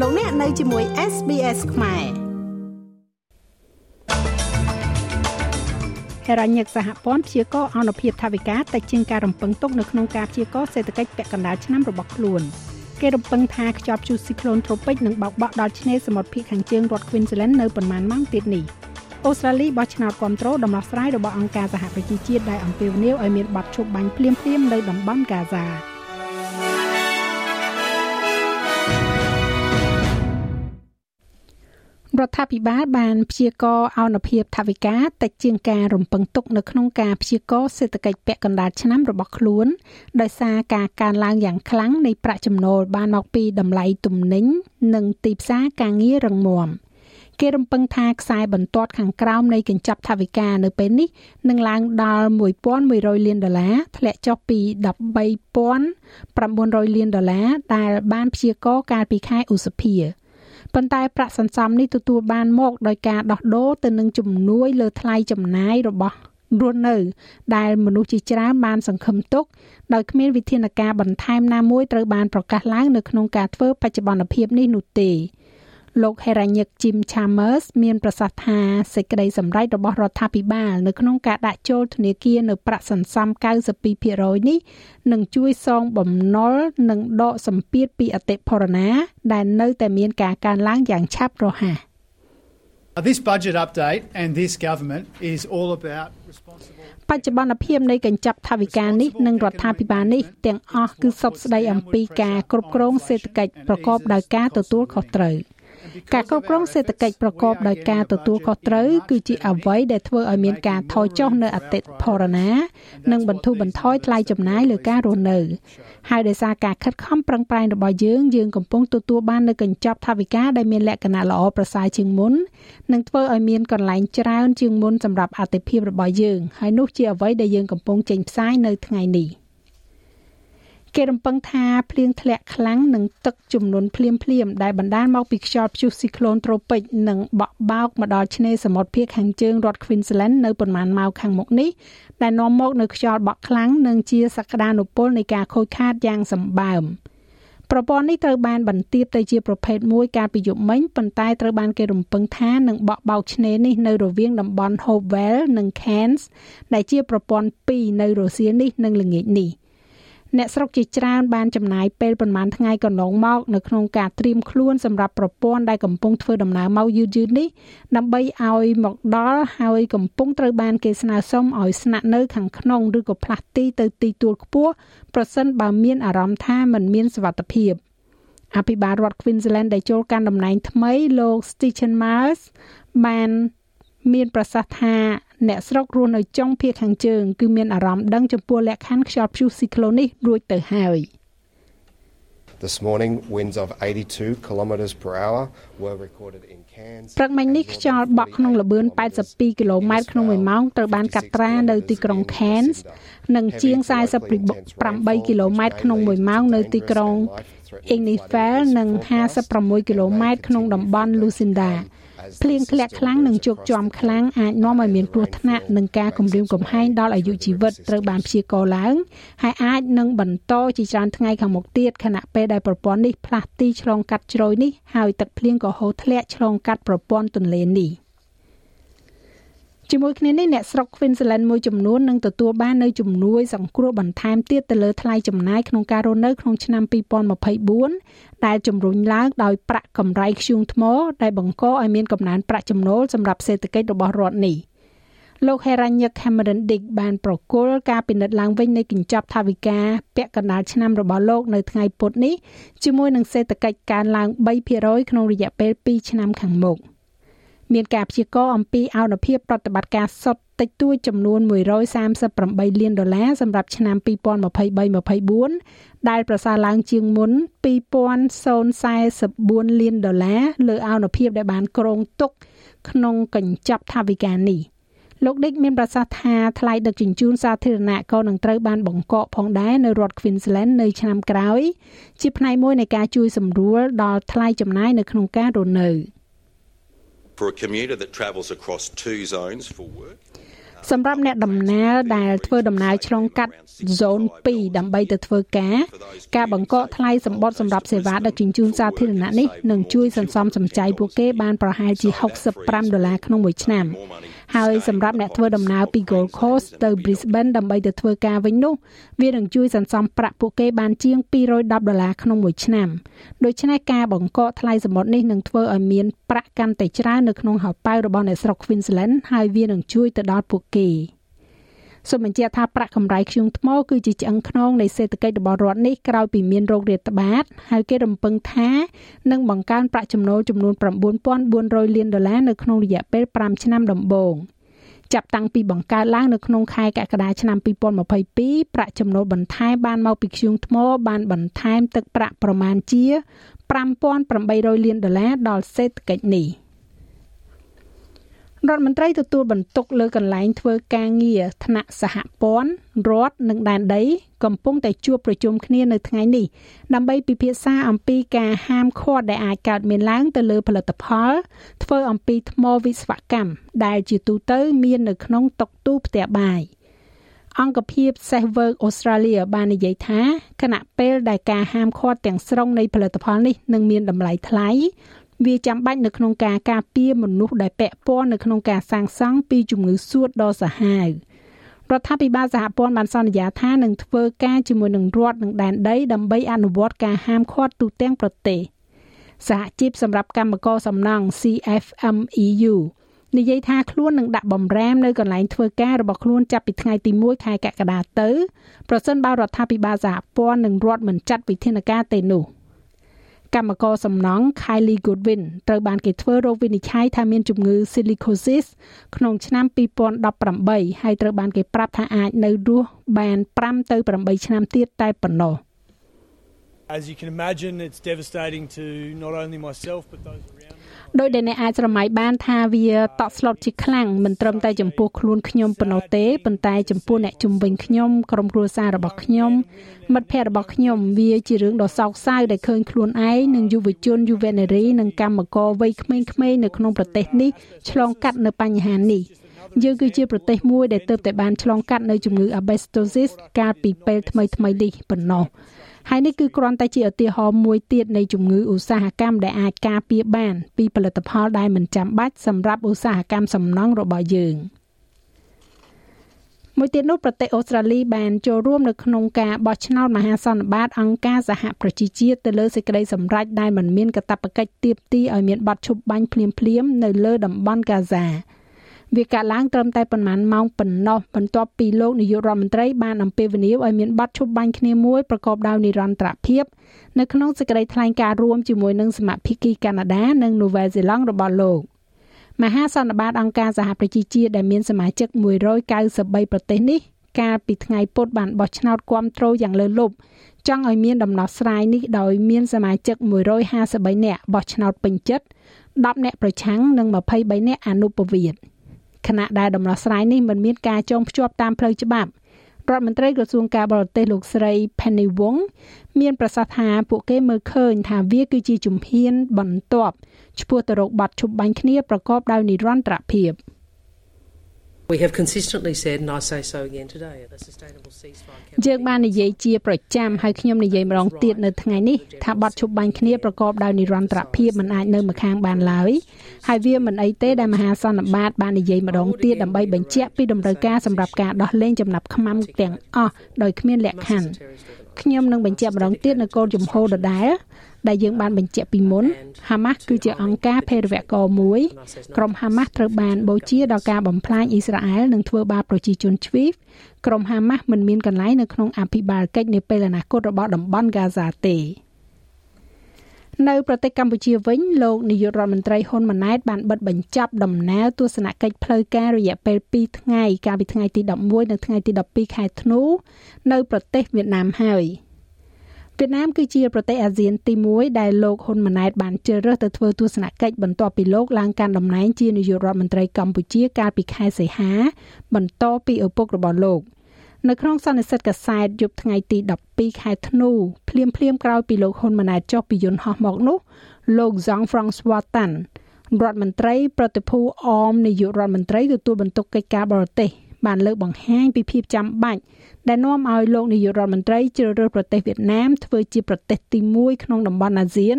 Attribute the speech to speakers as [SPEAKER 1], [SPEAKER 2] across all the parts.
[SPEAKER 1] លោកអ្នកនៅជាមួយ SBS ខ្មែរហេរ៉ាញឹកសហព័ន្ធព្យាករអនុភាពថាវិការតែជាងការរំពឹងទុកនៅក្នុងការព្យាករសេដ្ឋកិច្ចពាក់កណ្ដាលឆ្នាំរបស់ខ្លួនគេរំពឹងថាខ្យល់ព្យុះស៊ីក្លូនត្រូពិកនឹងបោកបក់ដល់ឆ្នេរសមុទ្រភាគខាងជើងរដ្ឋ Queensland នៅប្រមាណម៉ោងទៀតនេះអូស្ត្រាលីបោះឆ្នោតគ្រប់គ្រងដំណោះស្រាយរបស់អង្គការសហប្រជាជាតិដែលអំពាវនាវឲ្យមានបទឈប់បាញ់ភ្លាមៗនៅតំបន់ហ្គាហ្សា រដ្ឋាភិបាលបានព្យាករអនុភាពថវិកាតិចជាងការរំពឹងទុកនៅក្នុងការព្យាករសេដ្ឋកិច្ចពាក់កណ្ដាលឆ្នាំរបស់ខ្លួនដោយសារការកើនឡើងយ៉ាងខ្លាំងនៃប្រាក់ចំណូលបានមកពីតម្លៃទំនិញនិងទីផ្សារការងាររឹងមាំគេរំពឹងថាខ្សែបន្ទាត់ខាងក្រោមនៃកញ្ចប់ថវិកានៅពេលនេះនឹងឡើងដល់1100លានដុល្លារធ្លាក់ចុះពី13900លានដុល្លារដែលបានព្យាករកាលពីខែឧសភា ប៉ុន្តែប្រាក់សន្សំនេះទទួលបានមកដោយការដោះដូរទៅនឹងជំនួយលើថ្លៃចំណាយរបស់រស់នៅ ដែលមនុស្សជាច្រើនបានសង្ឃឹមទុកដោយគ្មានវិធានការបន្ថែមណាមួយត្រូវបានប្រកាសឡើងនៅក្នុងការធ្វើបច្ចុប្បន្នភាពនេះនោះទេ លោកហេរ៉ាញិក Jim Chalmers មានប្រសាសន៍ថាសេចក្តីសម្រេចរបស់រដ្ឋាភិបាលនៅក្នុងការដាក់ចូលធនាគារនៅប្រាក់សន្សំ92%នេះនឹងជួយសងបំណុលនិងដកសម្ពាធពីអតិផរណា ដែលនៅតែមានការកើនឡើងយ៉ាងឆាប់រហ័ស
[SPEAKER 2] This budget update and this government is all about responsible
[SPEAKER 1] បច្ចុប្បន្នភាពនៃកញ្ចប់ថវិកានេះនិងរដ្ឋាភិបាលនេះទាំងអស់គឺសុទ្ធស្ដីអំពីការគ្រប់គ្រងសេដ្ឋកិច្ចប្រកបដោយការទទួលខុសត្រូវ។ ការគ្រប់គ្រងសេដ្ឋកិច្ចប្រកបដោយការទទួលខុសត្រូវគឺជាអ្វីដែលធ្វើឲ្យមានការថយចុះនៅអតិផរណា និងបន្ធូរបន្ថយថ្លៃចំណាយលើការរស់នៅហើយដោយសារការខិតខំប្រឹងប្រែងរបស់យើងយើងកំពុងទទួលបាននូវកញ្ចប់ថវិកាដែលមានលក្ខណៈល្អប្រសើរជាងមុននិងធ្វើឲ្យមានកន្លែងច្រើនជាងមុនសម្រាប់អតិភិបរបស់យើងហើយនោះជាអ្វីដែលយើងកំពុងចេញផ្សាយនៅថ្ងៃនេះ។ គេរំពឹងថាភ្លៀងធ្លាក់ខ្លាំងនិងទឹកជំនន់ភ្លាមភ្លាមដែលបណ្ដាលមកពីខ្យល់ព្យុះស៊ីក្លូនត្រូពិកនឹងបក់បោកមកដល់ឆ្នេរសមុទ្រភាគខាងជើងរដ្ឋ Queensland នៅប្រមាណម៉ោងខាងមុខនេះដែលនាំមកនូវខ្យល់បក់ខ្លាំងនិងជាសក្តានុពលនៃការខូចខាតយ៉ាងសម្បើមប្រព័ន្ធនេះត្រូវបានបន្ទាបទៅជាប្រភេទមួយកាលពីយប់មិញប៉ុន្តែត្រូវបានគេរំពឹងថានឹងបក់បោកឆ្នេរនេះនៅរវាងតំបន់ Hopewell និង Cairns ដែលជាប្រព័ន្ធ2នៅរុស្ស៊ីនេះនិងល្ងាចនេះ។ អ្នកស្រុកជាច្រើនបានចំណាយពេលប្រមាណថ្ងៃកន្លងមកនៅក្នុងការត្រៀមខ្លួនសម្រាប់ប្រព័ន្ធដែលកំពុងធ្វើដំណើរមកយឺតៗនេះដើម្បីឲ្យមកដល់ហើយកំពុងត្រូវបានគេស្នើសុំឲ្យស្នាក់នៅខាងក្នុងឬក៏ផ្លាស់ទីទៅទីទួលខ្ពស់ប្រសិនបើមានអារម្មណ៍ថាมันមានសុវត្ថិភាពអភិបាលរដ្ឋ Queensland ដែលចូលកាន់តំណែងថ្មីលោក Stephen Miles បានមានប្រសាសន៍ថា អ្នកស្រុករស់នៅចុងភាគខាងជើងគឺមានអារម្មណ៍ដឹងចំពោះលក្ខខណ្ឌខ្យល់ព្យុះស៊ីក្លូននេះរួចទៅហើយ
[SPEAKER 3] This morning winds of 82 kilometers per hour were recorded in Cairns.
[SPEAKER 1] ព្រឹកមិញនេះខ្យល់បក់ក្នុងល្បឿន82គីឡូម៉ែត្រក្នុង1ម៉ោងត្រូវបានកាត់ត្រានៅទីក្រុង Cairns និងជាង48គីឡូម៉ែត្រក្នុង1ម៉ោងនៅទីក្រុង Innisfail និង56គីឡូម៉ែត្រក្នុងតំបន់ Lucinda ភ្លៀងធ្លាក់ខ្លាំងនិងជោគជាំខ្លាំងអាចនាំឲ្យមានគ្រោះថ្នាក់និងការគំរាមកំហែងដល់អាយុជីវិតត្រូវបានព្យាករណ៍ឡើងហើយអាចនឹងបន្តជាច្រើនថ្ងៃខាងមុខទៀតខណៈពេលដែលប្រព័ន្ធនេះផ្លាស់ទីឆ្លងកាត់ជ្រោយនេះហើយទឹកភ្លៀងក៏ហូរធ្លាក់ឆ្លងកាត់ប្រព័ន្ធទន្លេនេះ។ ជាមួយគ្នានេះអ្នកស្រុក Queensland មួយចំនួននឹងទទួលបាននៅជំនួយសង្គ្រោះបន្ថែមទៀតទៅលើថ្លៃចំណាយក្នុងការរស់នៅក្នុងឆ្នាំ2024ដែលជំរុញឡើងដោយប្រាក់កម្រៃខ្ជូងថ្មដែលបង្កឲ្យមានកំណើនប្រាក់ចំណូលសម្រាប់សេដ្ឋកិច្ចរបស់រដ្ឋនេះលោក Heranya Cameron Dick បានប្រគល់ការពិនិត្យឡើងវិញនៃកញ្ចប់ថវិកាពាក់កណ្ដាលឆ្នាំរបស់លោកនៅថ្ងៃពុធនេះជាមួយនឹងសេដ្ឋកិច្ចកើនឡើង3%ក្នុងរយៈពេល2ឆ្នាំខាងមុខ។ មានការព្យាករណ៍អំពីអនុភាពប្រតិបត្តិការសុទ្ធតិចតួចចំនួន138លានដុល្លារសម្រាប់ឆ្នាំ2023-24ដែលប្រសើរឡើងជាងមុន2044លានដុល្លារលើអនុភាពដែលបានគ្រោងទុកក្នុងកញ្ចប់ថវិកានេះលោកឌិកមានប្រសាសន៍ថាថ្លៃដឹកជញ្ជូនសាធារណៈក៏នឹងត្រូវបានបង្កកផងដែរនៅរដ្ឋ Queensland នៅឆ្នាំក្រោយ ជាផ្នែកមួយនៃការជួយសម្រួលដល់ថ្លៃចំណាយនៅក្នុងការរស់នៅ។
[SPEAKER 4] for a commuter that travels across two zones for work
[SPEAKER 1] សម្រាប់អ្នកដំណើរដែលធ្វើដំណើរឆ្លងកាត់ zone 2ដើម្បីទៅធ្វើការការបង្កកថ្លៃសម្បត្តិសម្រាប់សេវាដឹកជញ្ជូនសាធារណៈនេះនឹងជួយសន្សំសំចៃពួកគេបានប្រហែលជា65ដុល្លារក្នុងមួយឆ្នាំ ហើយសម្រាប់អ្នកធ្វើដំណើរពី Gold Coast ទៅ Brisbane ដើម្បីទៅធ្វើការវិញនោះវានឹងជួយសន្សំប្រាក់ពួកគេបានជាង210ដុល្លារក្នុងមួយឆ្នាំដូច្នេះការបង្កកថ្លៃសម្បត្តិនេះនឹងធ្វើឲ្យមានប្រាក់កាន់តែច្រើននៅក្នុងហោប៉ៅរបស់អ្នកស្រុក Queensland ហើយវានឹងជួយទៅដល់ពួកគេ សូមបញ្ជាក់ថាប្រាក់កម្រៃធ្យូងថ្មគឺជាឆ្អឹងខ្នងនៃសេដ្ឋកិច្ចរបស់រដ្ឋនេះក្រោយពីមានរោគរាតត្បាត ហើយគេរំពឹងថានឹងបង្កើនប្រាក់ចំណូលចំនួន9400លានដុល្លារនៅក្នុងរយៈពេល5ឆ្នាំដំបូងចាប់តាំងពីបង្កើតឡើងនៅក្នុងខែកក្កដាឆ្នាំ2022ប្រាក់ចំណូលបន្ថែមបានមកពីធ្យូងថ្មបានបន្ថែមទឹកប្រាក់ប្រមាណជា5800លានដុល្លារដល់សេដ្ឋកិច្ចនេះ។ រដ្ឋមន្ត្រីទទួលបន្ទុកលើកន្លែងធ្វើការងារថ្នាក់សហព័ន្ធរដ្ឋនិងដែនដី កំពុងតែជួបប្រជុំគ្នានៅថ្ងៃនេះដើម្បីពិភាក្សាអំពីការហាមឃាត់ដែលអាចកើតមានឡើងទៅលើផលិតផល ធ្វើអំពីថ្មវិស្វកម្មដែលជាទូទៅមាននៅក្នុងតុទូផ្ទះបាយអង្គភាព Safe Work Australia បាននិយាយថាគណៈពេលដែលការហាមឃាត់ទាំងស្រុងនៃផលិតផលនេះនឹងមានតម្លៃថ្លៃ វាចាំបាច់នៅក្នុងការការពារមនុស្សដែលពាក់ព័ន្ធនៅក្នុងការសាងសង់ពីជំងឺសួតដ៏សាហាវរដ្ឋាភិបាលសហព័ន្ធបានសន្យាថានឹងធ្វើការជាមួយនឹងរដ្ឋនិងដែនដីដើម្បីអនុវត្តការហាមឃាត់ទូទាំងប្រទេសសហជីពសម្រាប់កម្មករសំណង់ CFMEU និយាយថាខ្លួននឹងដាក់បំរាមនៅកន្លែងធ្វើការរបស់ខ្លួនចាប់ពីថ្ងៃទី1ខែកក្កដាទៅប្រសិនបើរដ្ឋាភិបាលសហព័ន្ធនិងរដ្ឋមិនចាត់វិធានការទេនោះ។ កម្មករសំណង់ Kylie Goodwin ត្រូវបានគេធ្វើរោគវិនិច្ឆ័យថាមានជំងឺ silicosis ក្នុងឆ្នាំ2018ហើយត្រូវបានគេប្រាប់ថាអាចនៅរស់បាន5ទៅ8ឆ្នាំទៀតតែប៉ុណ្ណោះ
[SPEAKER 4] As you can imagine it's devastating to not only myself but those
[SPEAKER 1] ដោយដែលអ្នកអាចស្រមៃបានថាវាតក់ស្លុតជាខ្លាំងមិនត្រឹមតែចំពោះខ្លួនខ្ញុំប៉ុណ្ណោះទេប៉ុន្តែចំពោះអ្នកជំនាញខ្ញុំក្រុមគ្រួសាររបស់ខ្ញុំមិត្តភ័ក្តិរបស់ខ្ញុំវាជារឿងដ៏សោកសៅដែលឃើញខ្លួនឯងនិងយុវជនយុវនារីនិងកម្មករវ័យក្មេងៗនៅក្នុងប្រទេសនេះឆ្លងកាត់នៅបញ្ហានេះយើងគឺជាប្រទេសមួយដែលទើបតែបានឆ្លងកាត់នៅជំងឺ asbestosis កាលពីពេលថ្មីៗនេះប៉ុណ្ណោះ ហើយនេះគឺគ្រាន់តែជាឧទាហរណ៍មួយទៀតនៃជំងឺឧស្សាហកម្មដែលអាចការពារបាន ពីផលិតផលដែលមិនចាំបាច់សម្រាប់ឧស្សាហកម្មសំណង់របស់យើងមួយទៀតនោះប្រទេសអូស្ត្រាលីបានចូលរួមនៅក្នុងការបោះឆ្នោតមហាសន្និបាតអង្គការសហប្រជាជាតិទៅលើសេចក្តីសម្រេចដែលមិនមានកាតព្វកិច្ចទៀបទីឲ្យមានបទឈប់បាញ់ភ្លាមៗនៅលើតំបន់កាហ្សា វាកើតឡើងត្រឹមតែប៉ុន្មានម៉ោងប៉ុណ្ណោះបន្ទាប់ពីលោកនាយករដ្ឋមន្ត្រីបានអំពាវនាវឲ្យមានបទឈប់បាញ់គ្នាមួយប្រកបដោយនិរន្តរភាពនៅក្នុងសេចក្តីថ្លែងការណ៍រួមជាមួយនឹងសមាភិកីកាណាដានិងនូវែលសេឡង់របស់លោកមហាសន្និបាតអង្គការសហប្រជាជាតិដែលមានសមាជិក193ប្រទេសនេះកាលពីថ្ងៃពុធបានបោះឆ្នោតគាំទ្រយ៉ាងលើសលប់ចង់ឲ្យមានដំណោះស្រាយនេះដោយមានសមាជិក153នាក់បោះឆ្នោតពេញចិត្ត10នាក់ប្រឆាំងនិង23នាក់អនុប្រវត្តិ ខណៈដែលដំណោះស្រាយនេះមិនមានការចងភ្ជាប់តាមផ្លូវច្បាប់រដ្ឋមន្ត្រីក្រសួងការបរទេសលោកស្រី Penny Wong មានប្រសាសន៍ថាពួកគេមើលឃើញថាវាគឺជាជំហានបន្ទាប់ឆ្ពោះទៅរកបាត់ឈប់បាញ់គ្នាប្រកបដោយនិរន្តរភាព។
[SPEAKER 5] We have consistently said and I say so again today the sustainable ceasefire
[SPEAKER 1] យើងបាននិយាយជាប្រចាំហើយខ្ញុំនិយាយម្ដងទៀតនៅថ្ងៃនេះថាបទឈប់បាញ់គ្នាប្រកបដោយនិរន្តរភាពមិនអាចនៅម្ខាងបានឡើយហើយវាមិនអីទេដែលមហាសន្និបាតបាននិយាយម្ដងទៀតដើម្បីបញ្ជាក់ពីដំណើរការសម្រាប់ការដោះលែងចំណាប់ខ្មាំទាំងអស់ដោយគ្មានលក្ខខណ្ឌខ្ញុំនឹងបញ្ជាក់ម្ដងទៀតនៅគោលជំហរដដែល ដែលយើងបានបញ្ជាក់ពីមុនហាម៉ាស់គឺជាអង្គការភេរវករមួយក្រុមហាម៉ាស់ត្រូវបានបូជាដល់ការបំផ្លាញអ៊ីស្រាអែលនិងធ្វើបាបប្រជាជនជ្វីវក្រុមហាម៉ាស់មិនមានកន្លែងនៅក្នុងអភិបាលកិច្ចនាពេលអនាគតរបស់តំបន់ហ្គាហ្សាទេនៅប្រទេសកម្ពុជាវិញលោកនាយករដ្ឋមន្ត្រីហ៊ុនម៉ាណែតបានបិទបញ្ចប់ដំណើរទស្សនកិច្ចផ្លូវការរយៈពេល2ថ្ងៃកាលពីថ្ងៃទី11និងថ្ងៃទី12ខែធ្នូនៅប្រទេសវៀតណាមហើយ។ វៀតណាមគឺជាប្រទេសអាស៊ានទី1ដែលលោកហ៊ុនម៉ាណែតបានជ្រើសរើសទៅធ្វើទស្សនកិច្ចបន្ទាប់ពីលោកឡើងកាន់តំណែងជានាយករដ្ឋមន្ត្រីកម្ពុជាកាលពីខែសីហា បន្តពីឪពុករបស់លោកនៅក្នុងសន្និសីទកាសែតយប់ថ្ងៃទី12ខែធ្នូភ្លាមភ្លាមក្រោយពីលោកហ៊ុនម៉ាណែតចុះពីយន្តហោះមកនោះលោក Zhang Francois Tan រដ្ឋមន្ត្រីប្រតិភូអមនាយករដ្ឋមន្ត្រីទទួលបន្ទុកកិច្ចការបរទេស បានលើកបង្ហាញពីភាពចាំបាច់ដែលនាំឲ្យលោកនាយករដ្ឋមន្ត្រីជ្រើសរើសប្រទេសវៀតណាមធ្វើជាប្រទេសទី1ក្នុងតំបន់អាស៊ាន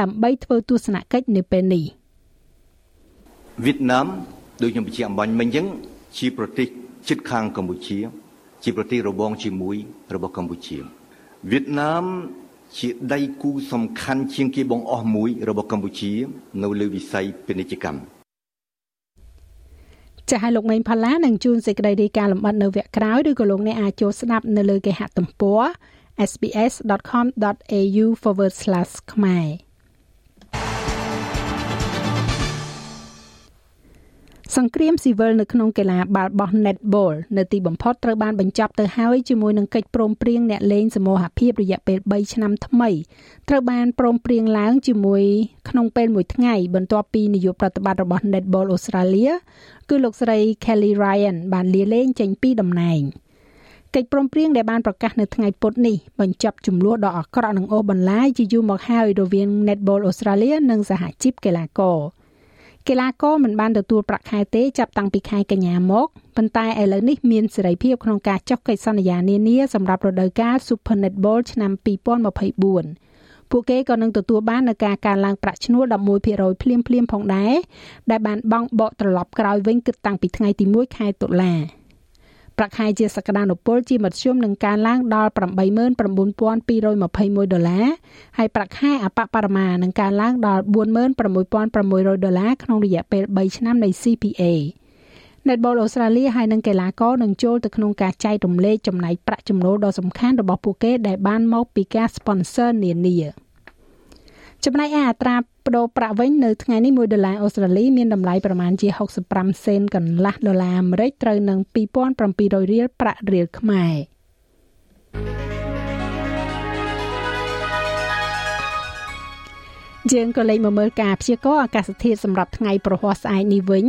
[SPEAKER 1] ដើម្បីធ្វើទស្សនកិច្ចនៅពេលនេះ
[SPEAKER 6] វៀតណាមដូចខ្ញុំបញ្ជាក់អំបញ្ញមិញអញ្ចឹងជាប្រទេសជិតខាងកម្ពុជា ជាប្រទេសរបងជាមួយរបស់កម្ពុជាវៀតណាមជាដៃគូសំខាន់ជាងគេបងអស់មួយរបស់កម្ពុជា នៅលើវិស័យពាណិជ្ជកម្ម
[SPEAKER 1] ចាស់ឲ្យលោកមេងផល្លានឹងជួនសេចក្តីរាយការណ៍លម្អិតនៅវគ្គក្រោយឬក៏លោកអ្នកអាចចូលស្ដាប់នៅលើគេហទំព័រ sbs.com.au/ ខ្មែរ សង្គ្រាមស៊ីវិលនៅក្នុងកីឡាបាល់បោះ Netball នៅទីបំផុតត្រូវបានបញ្ចប់ទៅហើយជាមួយនឹងកិច្ចព្រមព្រៀងអ្នកលេងសមូហភាពរយៈពេល3ឆ្នាំថ្មីត្រូវបានព្រមព្រៀងឡើងជាមួយក្នុងពេលមួយថ្ងៃបន្ទាប់ពីនាយកប្រតិបត្តិរបស់ Netball Australia គឺលោកស្រី Kelly Ryan បានលាលែងចេញពីតំណែងកិច្ចព្រមព្រៀងដែលបានប្រកាសនៅថ្ងៃពុធនេះបញ្ចប់ចំនួនដ៏អាក្រក់និងអូសបន្លាយជាយូរមកហើយរវាង Netball Australia និងសហជីពកីឡាករ។ កីឡាករមិនបានទទួលប្រាក់ខែទេចាប់តាំងពីខែកញ្ញាមកប៉ុន្តែឥឡូវនេះមានសេរីភាពក្នុងការចុះកិច្ចសន្យានានាសម្រាប់រដូវកាល Super Netball ឆ្នាំ2024ពួកគេក៏នឹងទទួលបាននូវការកើនឡើងប្រាក់ឈ្នួល11%ភ្លាមភ្លាមផងដែរដែលបានបង់បកត្រឡប់ក្រោយវិញគិតតាំងពីថ្ងៃទី1ខែតុលា ប្រាក់ខែជាសក្តានុពលជាមធ្យមនឹងកើនឡើងដល់89,221ដុល្លារហើយប្រាក់ខែអបបរមានឹងកើនឡើងដល់46,600ដុល្លារក្នុងរយៈពេល3ឆ្នាំនៃ CPA Netball Australia ហើយនិងកីឡាករនឹងចូលទៅក្នុងការចែករំលែកចំណែកប្រាក់ចំណូលដ៏សំខាន់របស់ពួកគេដែលបានមកពីការ sponsor នានា។ ចំណែកឯអត្រាប្តូរប្រាក់វិញនៅថ្ងៃនេះ1ដុល្លារអូស្ត្រាលីមានតម្លៃប្រមាណជា65សេនកន្លះដុល្លារអាមេរិកត្រូវនឹង2700រៀលប្រាក់រៀលខ្មែរយើងក៏លេខមកមើលការព្យាករណ៍អាកាសធាតុសម្រាប់ថ្ងៃប្រហ័សស្អែកនេះវិញ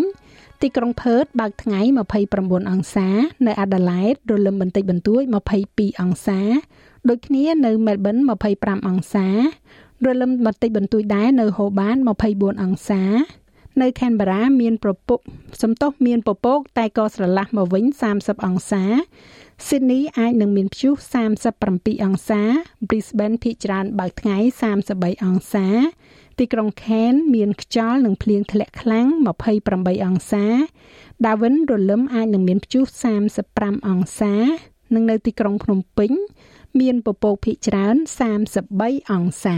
[SPEAKER 1] ទីក្រុងផឺតបើកថ្ងៃ29អង្សា នៅអាដាលេដរលឹមបន្តិចបន្តួច22អង្សាដូចគ្នានៅមែលប៊ន25អង្សា រលឹមបន្តិចបន្តួចដែរនៅហូបាន24អង្សា នៅខេនបារ៉ាមានប្រពកសំទោសមានពពក តែក៏ស្រឡះមកវិញ30អង្សាស៊ីដនីអាចនឹងមានព្យុះ37អង្សា Brisbane ភាគច្រើនបើកថ្ងៃ33អង្សា ទីក្រុងខេនមានខ្យល់និងភ្លៀងធ្លាក់ខ្លាំង28អង្សា Darwin រលឹមអាចនឹងមានព្យុះ35អង្សា និងនៅទីក្រុងភ្នំពេញ មានពពកភាគច្រើន33អង្សា